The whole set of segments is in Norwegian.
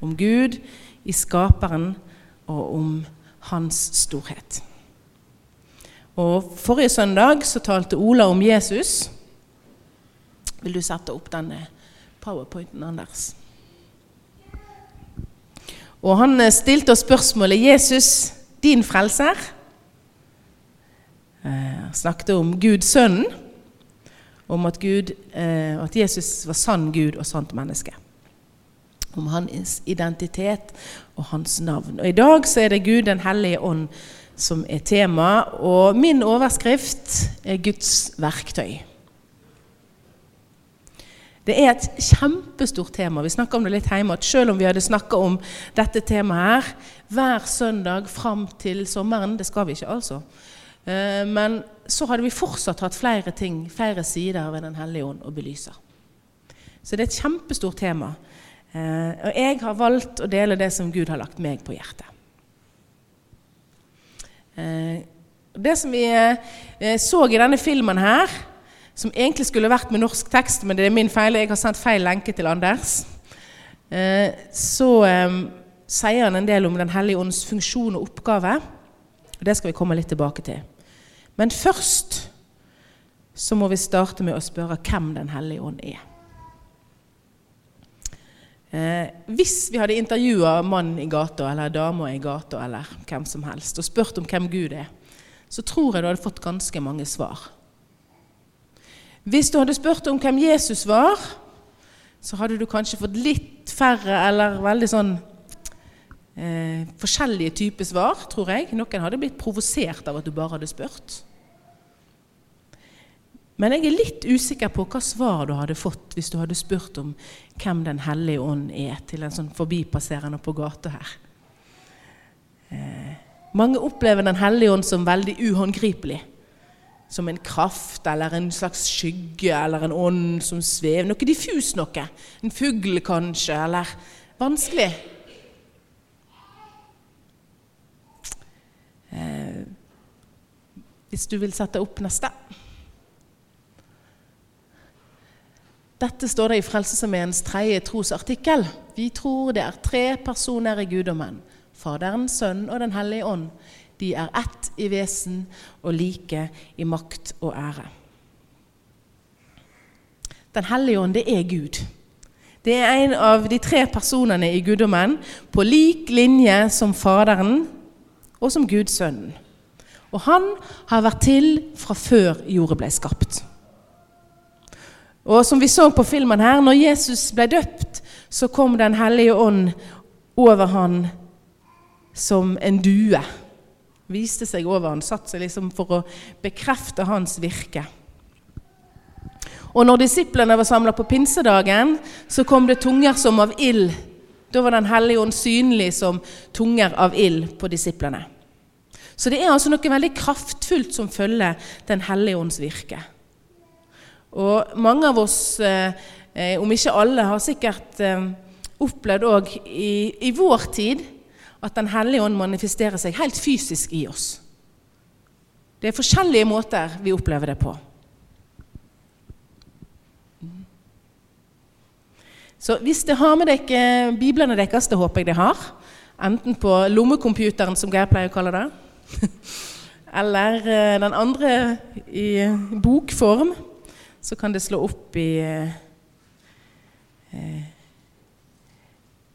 Om Gud i skaperen og om hans storhet. Og Forrige søndag så talte Ola om Jesus. Vil du sette opp denne powerpointen, Anders? Og han eh, stilte oss spørsmålet 'Jesus, din frelser?' Eh, han snakket om Gud sønnen, om at, Gud, eh, at Jesus var sann Gud og sant menneske. Om hans identitet og hans navn. Og I dag så er det Gud den hellige ånd som er tema, og min overskrift er Guds verktøy. Det er et kjempestort tema. Vi snakka om det litt hjemme. at Selv om vi hadde snakka om dette temaet her hver søndag fram til sommeren Det skal vi ikke, altså. Eh, men så hadde vi fortsatt hatt flere ting, flere sider ved Den hellige ånd å belyse. Så det er et kjempestort tema. Eh, og jeg har valgt å dele det som Gud har lagt meg på hjertet. Eh, det som vi så i denne filmen her, som egentlig skulle vært med norsk tekst, men det er min feil. Jeg har sendt feil lenke til Anders. Eh, så eh, sier han en del om Den hellige ånds funksjon og oppgave. og Det skal vi komme litt tilbake til. Men først så må vi starte med å spørre hvem Den hellige ånd er. Eh, hvis vi hadde intervjua mannen i gata eller dama i gata eller hvem som helst og spurt om hvem Gud er, så tror jeg du hadde fått ganske mange svar. Hvis du hadde spurt om hvem Jesus var, så hadde du kanskje fått litt færre eller veldig sånn eh, forskjellige typer svar, tror jeg. Noen hadde blitt provosert av at du bare hadde spurt. Men jeg er litt usikker på hva svar du hadde fått hvis du hadde spurt om hvem Den hellige ånd er, til en sånn forbipasserende på gata her. Eh, mange opplever Den hellige ånd som veldig uhåndgripelig som en kraft eller en slags skygge eller en ånd som svever. Noe diffus noe. En fugl kanskje, eller vanskelig. Eh, hvis du vil sette opp neste. Dette står det i Frelsesarmeens tredje trosartikkel. Vi tror det er tre personer i guddommen. Faderen, Sønnen og Den hellige ånd de er ett i vesen og like i makt og ære. Den hellige ånd, det er Gud. Det er en av de tre personene i guddommen på lik linje som Faderen og som Guds sønnen. Og han har vært til fra før jordet ble skapt. Og som vi så på filmen her, når Jesus ble døpt, så kom Den hellige ånd over han som en due viste seg over han, satt seg liksom for å bekrefte hans virke. Og når disiplene var samla på pinsedagen, så kom det tunger som av ild. Da var Den hellige ånd synlig som tunger av ild på disiplene. Så det er altså noe veldig kraftfullt som følger Den hellige ånds virke. Og mange av oss, eh, om ikke alle, har sikkert eh, opplevd òg i, i vår tid at Den hellige ånd manifesterer seg helt fysisk i oss. Det er forskjellige måter vi opplever det på. Så hvis det har med dere biblene deres, det håper jeg det har, enten på lommecomputeren, som Geir pleier å kalle det, eller eh, den andre i bokform, så kan det slå opp i eh,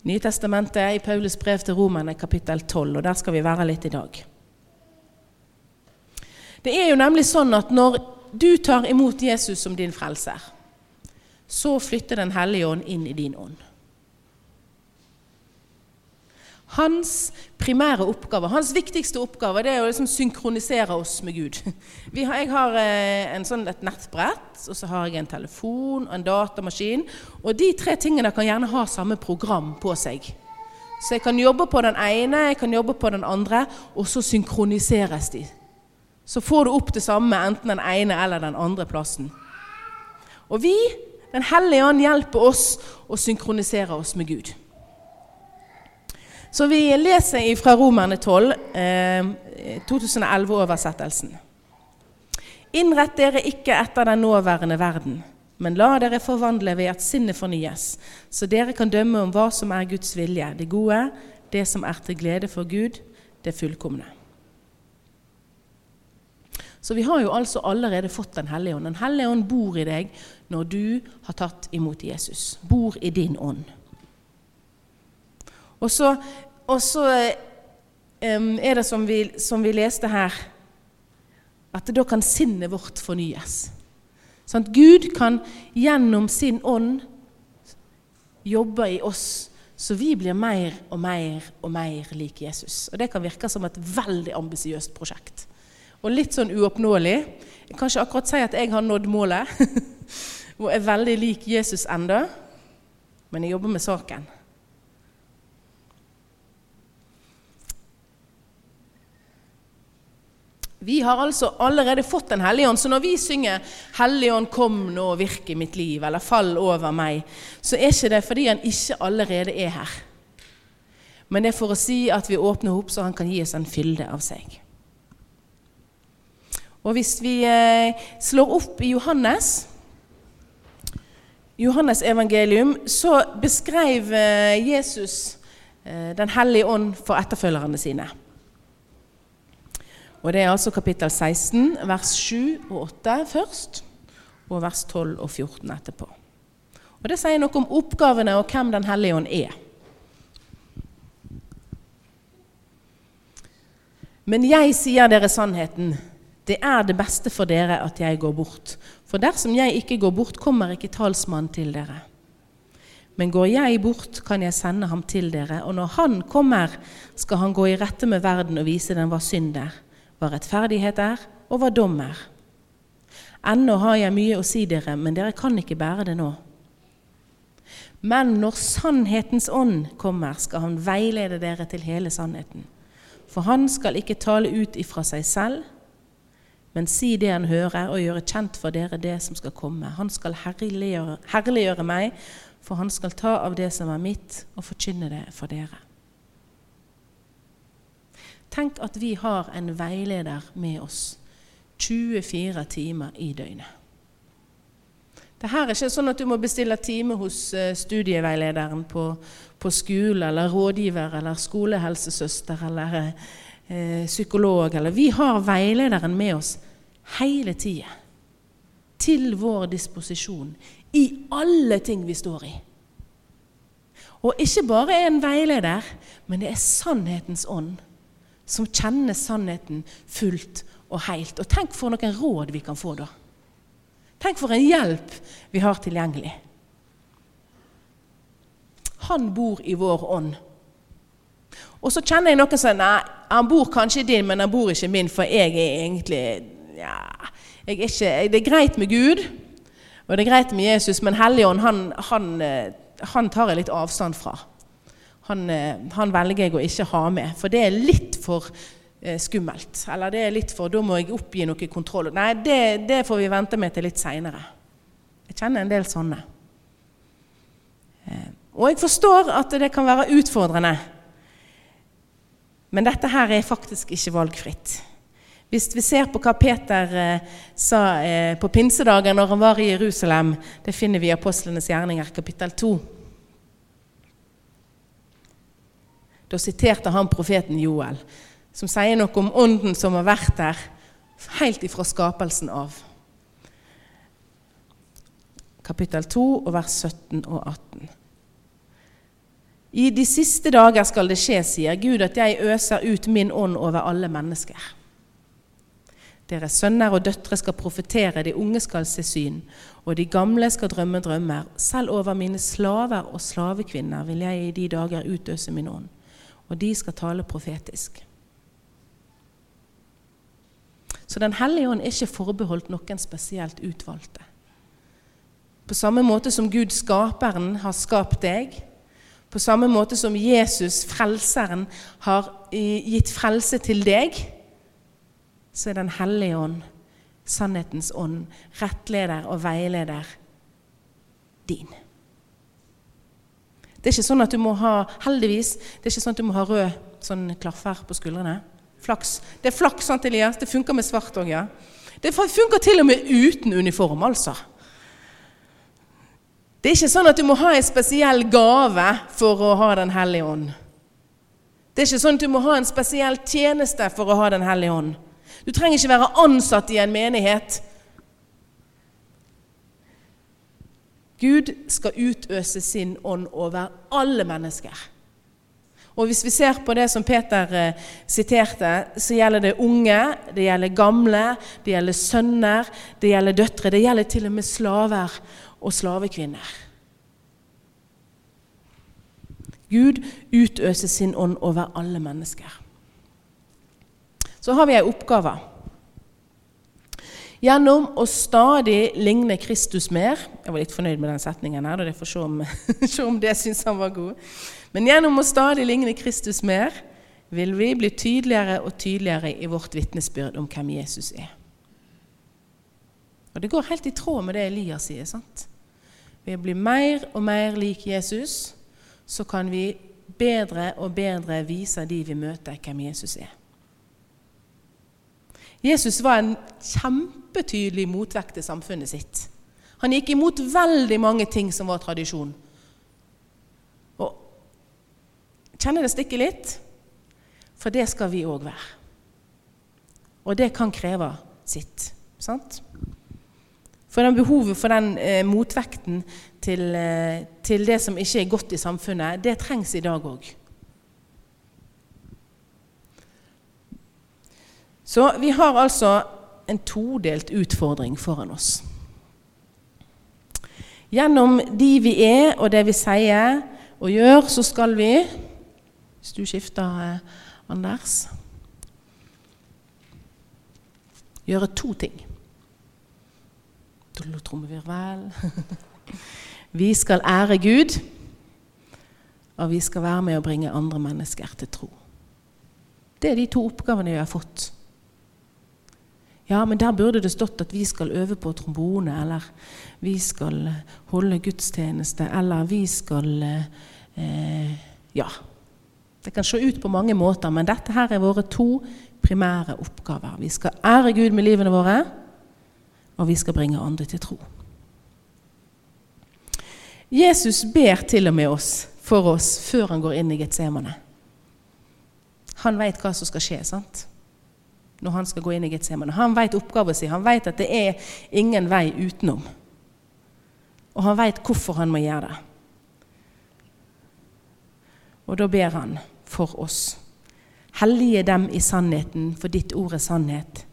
Nytestamentet i Paulus brev til romerne kapittel 12, og der skal vi være litt i dag. Det er jo nemlig sånn at når du tar imot Jesus som din frelser, så flytter Den hellige ånd inn i din ånd. Hans primære oppgave, hans viktigste oppgave, det er å liksom synkronisere oss med Gud. Har, jeg har eh, sånn, et nettbrett, og så har jeg en telefon og en datamaskin. Og de tre tingene kan gjerne ha samme program på seg. Så jeg kan jobbe på den ene, jeg kan jobbe på den andre, og så synkroniseres de. Så får du opp det samme enten den ene eller den andre plassen. Og vi, Den hellige ånd, hjelper oss å synkronisere oss med Gud. Så vi leser fra Romerne 12, eh, 2011-oversettelsen. Innrett dere ikke etter den nåværende verden, Men la dere forvandle ved at sinnet fornyes, så dere kan dømme om hva som er Guds vilje, det gode, det som er til glede for Gud, det fullkomne. Så vi har jo altså allerede fått Den hellige ånd. Den hellige ånd bor i deg når du har tatt imot Jesus. Bor i din ånd. Og så, og så er det som vi, som vi, leste her, at da kan sinnet vårt fornyes. Sånn Gud kan gjennom sin ånd jobbe i oss så vi blir mer og mer og mer lik Jesus. Og Det kan virke som et veldig ambisiøst prosjekt. Og litt sånn uoppnåelig. Jeg kan ikke akkurat si at jeg har nådd målet og er veldig lik Jesus enda, men jeg jobber med saken. Vi har altså allerede fått Den hellige ånd, så når vi synger 'Hellige ånd, kom nå og virk i mitt liv', eller 'Fall over meg', så er ikke det fordi han ikke allerede er her. Men det er for å si at vi åpner opp så han kan gi oss en fylde av seg. Og hvis vi eh, slår opp i Johannes Johannes evangelium, så beskrev eh, Jesus eh, Den hellige ånd for etterfølgerne sine. Og Det er altså kapittel 16, vers 7 og 8 først, og vers 12 og 14 etterpå. Og Det sier noe om oppgavene og hvem Den hellige ånd er. Men jeg sier dere sannheten. Det er det beste for dere at jeg går bort. For dersom jeg ikke går bort, kommer ikke talsmannen til dere. Men går jeg bort, kan jeg sende ham til dere, og når han kommer, skal han gå i rette med verden og vise den hva synd er, hva rettferdighet er, og hva dom er. Ennå har jeg mye å si dere, men dere kan ikke bære det nå. Men når sannhetens ånd kommer, skal han veilede dere til hele sannheten. For han skal ikke tale ut ifra seg selv, men si det han hører, og gjøre kjent for dere det som skal komme. Han skal herliggjøre, herliggjøre meg, for han skal ta av det som er mitt, og forkynne det for dere. Tenk at vi har en veileder med oss 24 timer i døgnet. Det her er ikke sånn at du må bestille time hos eh, studieveilederen på, på skole, eller rådgiver, eller skolehelsesøster, eller eh, psykolog. Eller. Vi har veilederen med oss hele tida. Til vår disposisjon i alle ting vi står i. Og ikke bare er en veileder, men det er sannhetens ånd som kjenner sannheten fullt og helt. Og tenk for noen råd vi kan få da. Tenk for en hjelp vi har tilgjengelig. Han bor i vår ånd. Og så kjenner jeg noen som nei, han bor kanskje i din, men han bor ikke min, for jeg er egentlig ja, jeg er ikke, Det er greit med Gud, og det er greit med Jesus, men Helligånd han, han, eh, han tar jeg litt avstand fra han, eh, han, velger jeg å ikke ha med. For det er litt for eh, skummelt. Eller det er litt for Da må jeg oppgi noe kontroll. Nei, det, det får vi vente med til litt seinere. Jeg kjenner en del sånne. Eh, og jeg forstår at det kan være utfordrende. Men dette her er faktisk ikke valgfritt. Hvis vi ser på hva Peter sa på pinsedagen når han var i Jerusalem, det finner vi i Apostlenes gjerninger, kapittel 2. Da siterte han profeten Joel, som sier noe om ånden som har vært der helt ifra skapelsen av. Kapittel 2, vers 17 og 18. I de siste dager skal det skje, sier Gud, at jeg øser ut min ånd over alle mennesker. Deres sønner og døtre skal profetere, de unge skal se syn, og de gamle skal drømme drømmer. Selv over mine slaver og slavekvinner vil jeg i de dager utøse min ånd og de skal tale profetisk. Så Den hellige ånd er ikke forbeholdt noen spesielt utvalgte. På samme måte som Gud, skaperen, har skapt deg, på samme måte som Jesus, frelseren, har gitt frelse til deg, så er Den hellige ånd, sannhetens ånd, rettleder og veileder din. Det er ikke sånn at du må ha heldigvis, det er ikke sånn at du må ha rød sånn klaffer på skuldrene. Flaks. Det er flaks, sant, Elias? Det funker med svart òg, ja. Det funker til og med uten uniform, altså. Det er ikke sånn at du må ha en spesiell gave for å ha Den hellige ånd. Det er ikke sånn at du må ha en spesiell tjeneste for å ha Den hellige ånd. Du trenger ikke være ansatt i en menighet. Gud skal utøse sin ånd over alle mennesker. Og Hvis vi ser på det som Peter eh, siterte, så gjelder det unge, det gjelder gamle, det gjelder sønner, det gjelder døtre. Det gjelder til og med slaver og slavekvinner. Gud utøser sin ånd over alle mennesker. Så har vi ei oppgave. Gjennom å stadig ligne Kristus mer Jeg var litt fornøyd med den setningen her, da jeg får se om, se om det syns han var god. Men gjennom å stadig ligne Kristus mer vil vi bli tydeligere og tydeligere i vårt vitnesbyrd om hvem Jesus er. Og Det går helt i tråd med det Elias sier. sant? Ved å bli mer og mer lik Jesus, så kan vi bedre og bedre vise de vi møter, hvem Jesus er. Jesus var en kjempetydelig motvekt til samfunnet sitt. Han gikk imot veldig mange ting som var tradisjon. Kjenner det stikker litt? For det skal vi òg være. Og det kan kreve sitt. sant? For behovet for den eh, motvekten til, eh, til, det som ikke er godt i samfunnet, det trengs i dag òg. Så vi har altså en todelt utfordring foran oss. Gjennom de vi er, og det vi sier og gjør, så skal vi hvis du skifter, eh, Anders Gjøre to ting. Trommevirvel. Vi skal ære Gud, og vi skal være med å bringe andre mennesker til tro. Det er de to oppgavene vi har fått. Ja, men der burde det stått at vi skal øve på trombone, eller vi skal holde gudstjeneste, eller vi skal eh, Ja, det kan se ut på mange måter, men dette her er våre to primære oppgaver. Vi skal ære Gud med livene våre, og vi skal bringe andre til tro. Jesus ber til og med oss for oss før han går inn i Getsemane. Han veit hva som skal skje sant? Når han skal gå inn i Getsemane. Han vet oppgaven sin. Han vet at det er ingen vei utenom. Og han vet hvorfor han må gjøre det. Og da ber han for oss. Hellige dem i sannheten, for ditt ord er sannhet.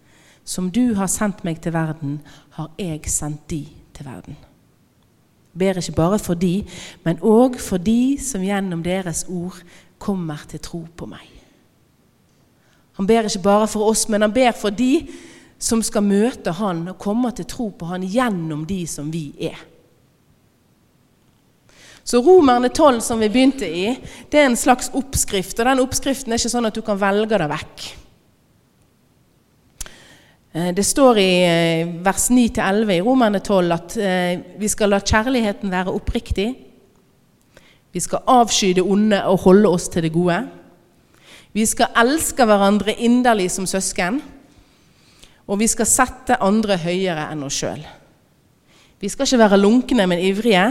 Som du har sendt meg til verden, har jeg sendt de til verden. Ber ikke bare for de, men òg for de som gjennom deres ord kommer til tro på meg. Han ber ikke bare for oss, men han ber for de som skal møte han og komme til tro på han gjennom de som vi er. Så Romerne 12, som vi begynte i, det er en slags oppskrift. Og den oppskriften er ikke sånn at du kan velge det vekk. Eh, det står i eh, vers 9-11 i Romerne 12 at eh, vi skal la kjærligheten være oppriktig. Vi skal avsky det onde og holde oss til det gode. Vi skal elske hverandre inderlig som søsken. Og vi skal sette andre høyere enn oss sjøl. Vi skal ikke være lunkne, men ivrige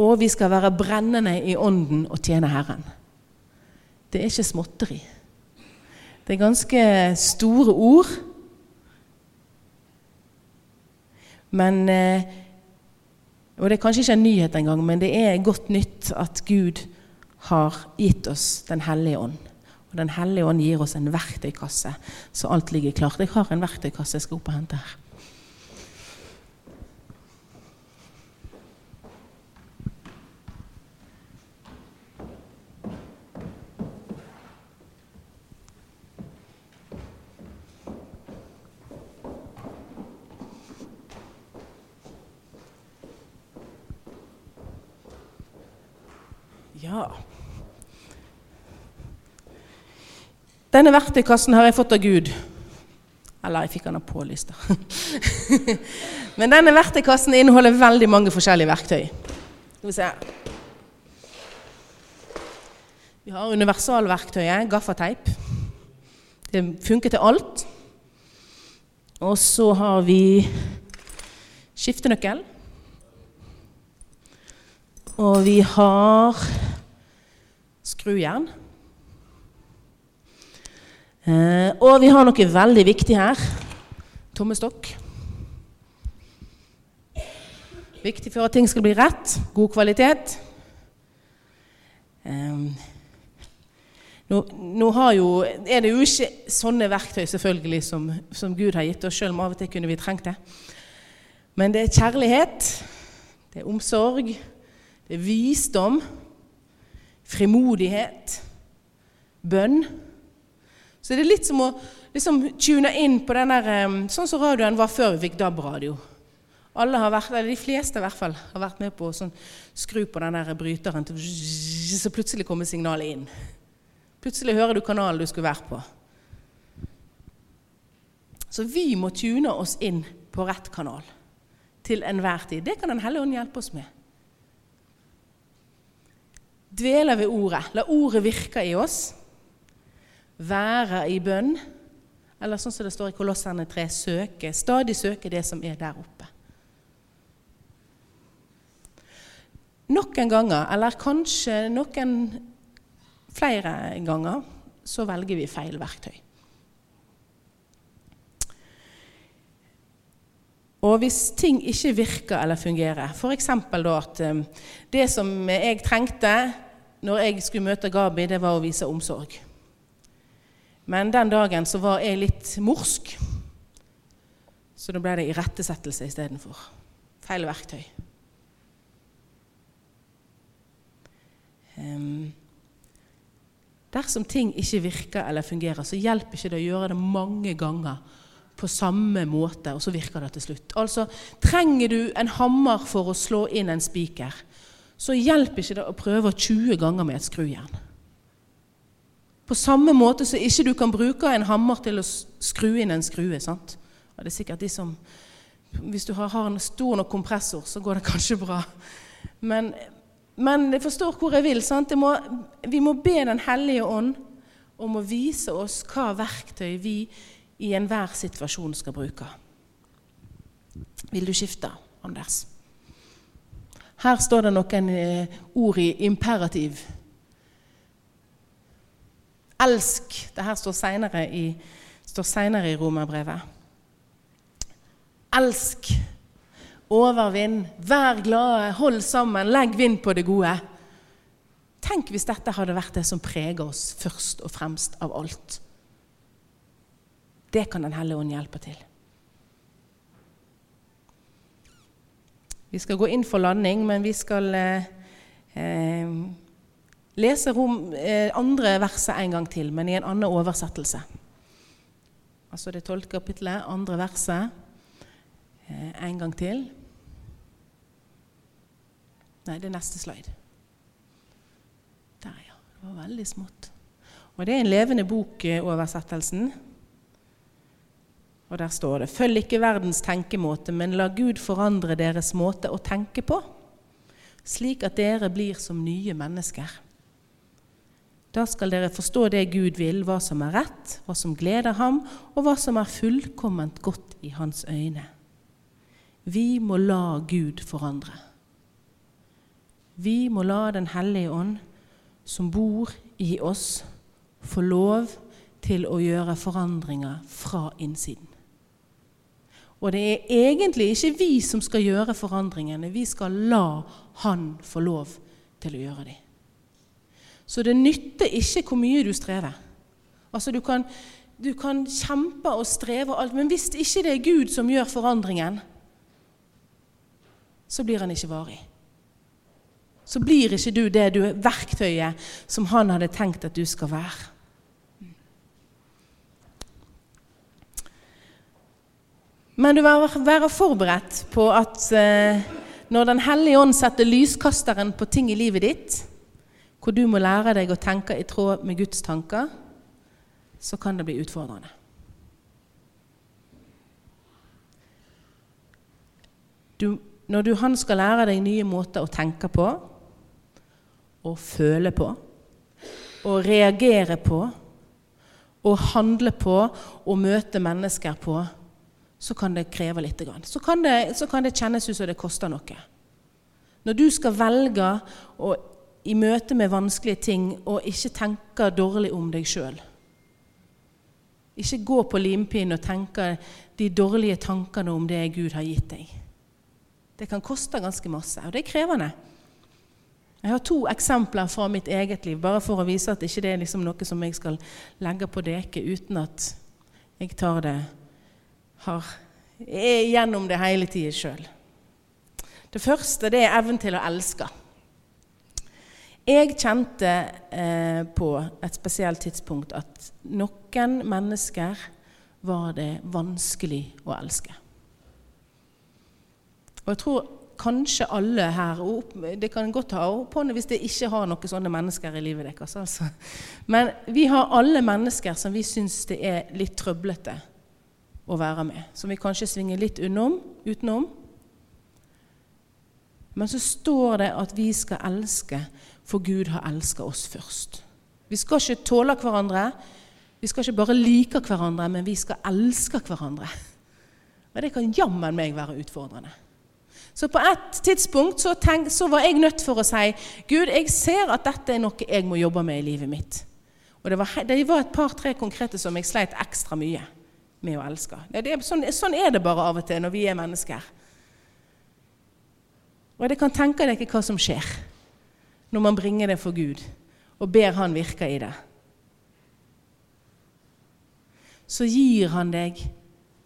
og vi skal være brennende i ånden og tjene Herren. Det er ikke småtteri. Det er ganske store ord. Men eh, Og det er kanskje ikke en nyhet engang, men det er godt nytt at Gud har gitt oss Den hellige ånd. Og Den hellige ånd gir oss en verktøykasse, så alt ligger klart. Jeg har en verktøykasse jeg skal opp og hente her. Ja Denne verktøykassen har jeg fått av Gud. Eller jeg fikk den av Pål i Men denne verktøykassen inneholder veldig mange forskjellige verktøy. Skal vi se. Vi har universalverktøyet, gaffateip. Det funker til alt. Og så har vi skiftenøkkel Og vi har skrujern. Eh, og vi har noe veldig viktig her. Tommestokk. Viktig for at ting skal bli rett. God kvalitet. Eh, nå, nå jo, er det jo ikke sånne verktøy selvfølgelig som, som Gud har gitt oss, selv om av og til kunne vi trengt det. Men det er kjærlighet, det er omsorg, det er visdom, frimodighet, bønn. Så det er litt som å liksom tune inn på den der Sånn som radioen var før vi fikk DAB-radio. Alle har vært, eller De fleste i hvert fall har vært med på å sånn, skru på den der bryteren, så plutselig kommer signalet inn. Plutselig hører du kanalen du skulle vært på. Så vi må tune oss inn på rett kanal til enhver tid. Det kan Den hellige ånd hjelpe oss med dveler ved ordet, la ordet virke i oss, være i bønn, eller sånn som det står i Kolosserne 3, søke, stadig søke det som er der oppe. Noen ganger, eller kanskje noen flere ganger, så velger vi feil verktøy. Og hvis ting ikke virker eller fungerer, f.eks. at um, det som jeg trengte når jeg skulle møte Gabi, det var å vise omsorg. Men den dagen så var jeg litt morsk, så da ble det irettesettelse istedenfor. Feil verktøy. Um, dersom ting ikke virker eller fungerer, så hjelper ikke det å gjøre det mange ganger på samme måte, og så virker det til slutt. Altså, Trenger du en hammer for å slå inn en spiker, så hjelper ikke det å prøve 20 ganger med et skrujern. På samme måte så ikke du kan bruke en hammer til å skru inn en skrue. sant? Og det er sikkert de som, Hvis du har, en stor nok kompressor, så går det kanskje bra. Men, men jeg forstår hvor jeg vil. sant? Må, vi må be Den hellige ånd om å vise oss hva verktøy vi i enhver situasjon skal bruke. Vil du skifte, Anders? Her står det noen eh, ord i imperativ. Elsk. Dette står senere i, i romerbrevet. Elsk. Overvinn. Vær glade. Hold sammen. Legg vind på det gode. Tenk hvis dette hadde vært det som preger oss først og fremst av alt. Det kan Den hellige ånd hjelpe til. Vi skal gå inn for landing, men vi skal eh, eh, lese rom, eh, andre verset en gang til, men i en annen oversettelse. Altså det tolvte kapitlet, andre verset, eh, en gang til. Nei, det er neste slide. Der, ja. Det var veldig smått. Og det er en levende bok-oversettelsen. Og der står det Følg ikke verdens tenkemåte, men la Gud forandre deres måte å tenke på, slik at dere blir som nye mennesker. Da skal dere forstå det Gud vil, hva som er rett, hva som gleder ham, og hva som er fullkomment godt i hans øyne. Vi må la Gud forandre. Vi må la Den hellige ånd, som bor i oss, få lov til å gjøre forandringer fra innsiden. Og det er egentlig ikke vi som skal gjøre forandringene. Vi skal la Han få lov til å gjøre dem. Så det nytter ikke hvor mye du strever. Altså Du kan, du kan kjempe og streve, og alt, men hvis ikke det er Gud som gjør forandringen, så blir han ikke varig. Så blir ikke du det du, verktøyet som han hadde tenkt at du skal være. Men du må være forberedt på at eh, når Den hellige ånd setter lyskasteren på ting i livet ditt, hvor du må lære deg å tenke i tråd med Guds tanker, så kan det bli utfordrende. Du, når du, han skal lære deg nye måter å tenke på, og føle på, og reagere på, og handle på og møte mennesker på, så kan det kreve litt. Så kan det, så kan det kjennes ut som det koster noe. Når du skal velge å, i møte med vanskelige ting og ikke tenke dårlig om deg sjøl. Ikke gå på limpinnen og tenke de dårlige tankene om det Gud har gitt deg. Det kan koste ganske masse, og det er krevende. Jeg har to eksempler fra mitt eget liv, bare for å vise at ikke det er liksom noe som jeg skal legge på deket uten at jeg tar det har, er gjennom det hele tida sjøl. Det første det er evnen til å elske. Jeg kjente eh, på et spesielt tidspunkt at noen mennesker var det vanskelig å elske. Og jeg tror kanskje alle her og Det kan godt ta opp hvis det ikke har noen sånne mennesker i livet deres. Altså. Men vi har alle mennesker som vi syns det er litt trøblete å være med. Som vi kanskje svinger litt unnom, utenom. Men så står det at vi skal elske, for Gud har elska oss først. Vi skal ikke tåle hverandre. Vi skal ikke bare like hverandre, men vi skal elske hverandre. Og det kan jammen meg være utfordrende. Så på et tidspunkt så, tenk, så, var jeg nødt for å si Gud, jeg ser at dette er noe jeg må jobbe med i livet mitt. Og det var, det var et par-tre konkrete som jeg sleit ekstra mye med å elske. Det det, sånn, sånn, er det bare av og til når vi er mennesker. Og det kan tenke deg hva som skjer når man bringer det for Gud og ber Han virke i det. Så gir Han deg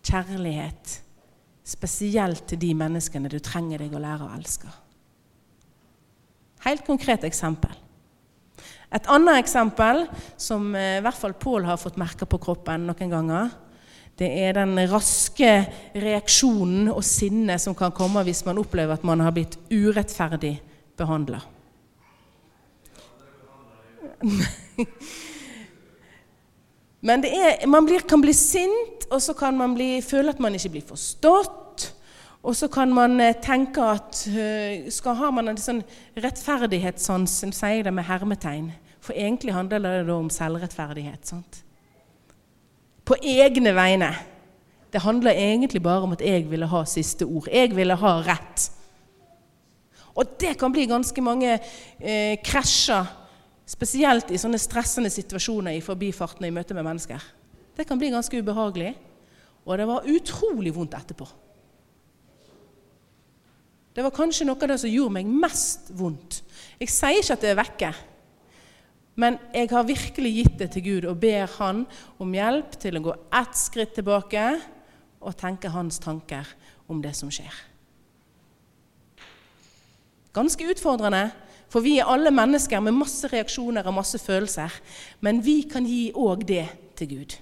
kjærlighet, spesielt til de menneskene du trenger deg å lære å elske. Helt konkret eksempel. Et annet eksempel, som eh, i hvert fall Pål har fått merke på kroppen noen ganger, det er den raske reaksjonen og sinnet som kan komme hvis man opplever at man har blitt urettferdig behandla. Men er, man blir, kan bli sint, og så kan man bli, føle at man ikke blir forstått. Og så kan man eh, tenke at uh, skal ha man en sånn rettferdighetssans, sier det med hermetegn. For egentlig handler det da om selvrettferdighet. sant? på egne vegne. Det handler egentlig bare om at jeg ville ha siste ord. Jeg ville ha rett. Og det kan bli ganske mange eh, krasjer, spesielt i sånne stressende situasjoner i forbifarten og i møte med mennesker. Det kan bli ganske ubehagelig, og det var utrolig vondt etterpå. Det var kanskje noe av det som gjorde meg mest vondt. Jeg sier ikke at det er vekke. Men jeg har virkelig gitt det til Gud og ber Han om hjelp til å gå ett skritt tilbake og tenke hans tanker om det som skjer. Ganske utfordrende, for vi er alle mennesker med masse reaksjoner og masse følelser. Men vi kan gi òg det til Gud.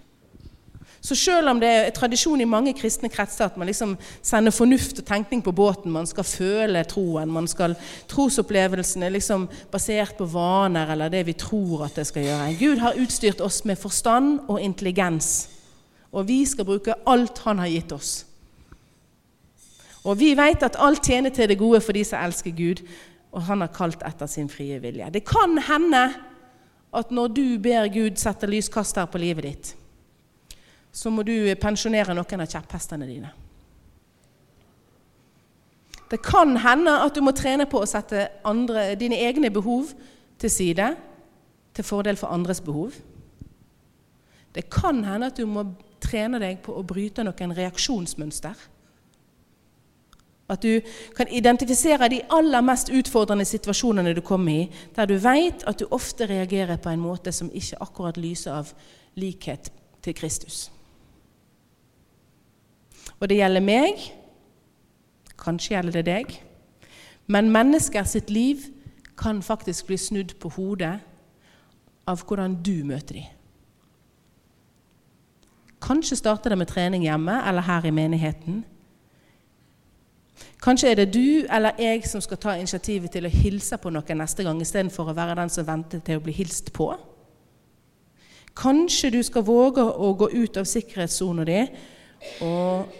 Så selv om det er tradisjon i mange kristne kretser at man liksom sender fornuft og tenkning på båten, man skal føle troen, man skal trosopplevelsen er liksom basert på vaner eller det vi tror at det skal gjøre. Gud har utstyrt oss med forstand og intelligens, og vi skal bruke alt Han har gitt oss. Og vi vet at alt tjener til det gode for de som elsker Gud, og Han har kalt etter sin frie vilje. Det kan hende at når du ber Gud sette lyskaster på livet ditt, så må du pensjonere noen av kjepphestene dine. Det kan hende at du må trene på å sette andre, dine egne behov til side til fordel for andres behov. Det kan hende at du må trene deg på å bryte noen reaksjonsmønster. At du kan identifisere de aller mest utfordrende situasjonene du kommer i, der du vet at du ofte reagerer på en måte som ikke akkurat lyser av likhet til Kristus. Og det gjelder meg, kanskje gjelder det deg, men mennesker sitt liv kan faktisk bli snudd på hodet av hvordan du møter dem. Kanskje starter det med trening hjemme eller her i menigheten. Kanskje er det du eller jeg som skal ta initiativet til å hilse på noen neste gang, istedenfor å være den som venter til å bli hilst på. Kanskje du skal våge å gå ut av sikkerhetssona di og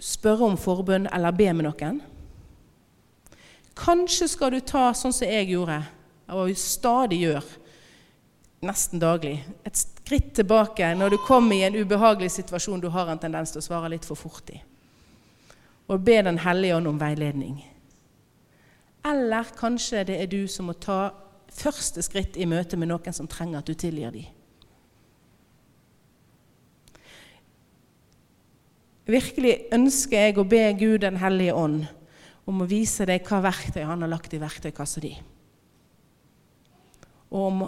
spørre om forbønn eller be med noen. Kanskje skal du ta sånn som jeg gjorde, og stadig gjør, nesten daglig. Et skritt tilbake når du kommer i en ubehagelig situasjon du har en tendens til å svare litt for fort i. Og be Den hellige ånd om veiledning. Eller kanskje det er du som må ta første skritt i møte med noen som trenger at du tilgir dem. Virkelig ønsker jeg å be Gud den hellige ånd om å vise deg hva verktøy han har lagt i verktøykassa di. Og om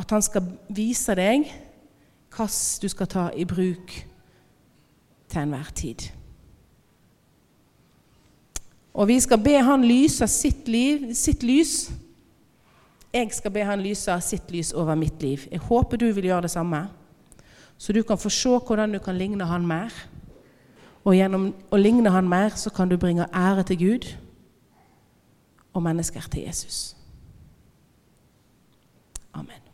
at han skal vise deg hva du skal ta i bruk til enhver tid. Og vi skal be han lyse sitt, liv, sitt lys. Jeg skal be han lyse sitt lys over mitt liv. Jeg håper du vil gjøre det samme, så du kan få se hvordan du kan ligne han mer. Og gjennom å ligne han mer, så kan du bringe ære til Gud og mennesker til Jesus. Amen.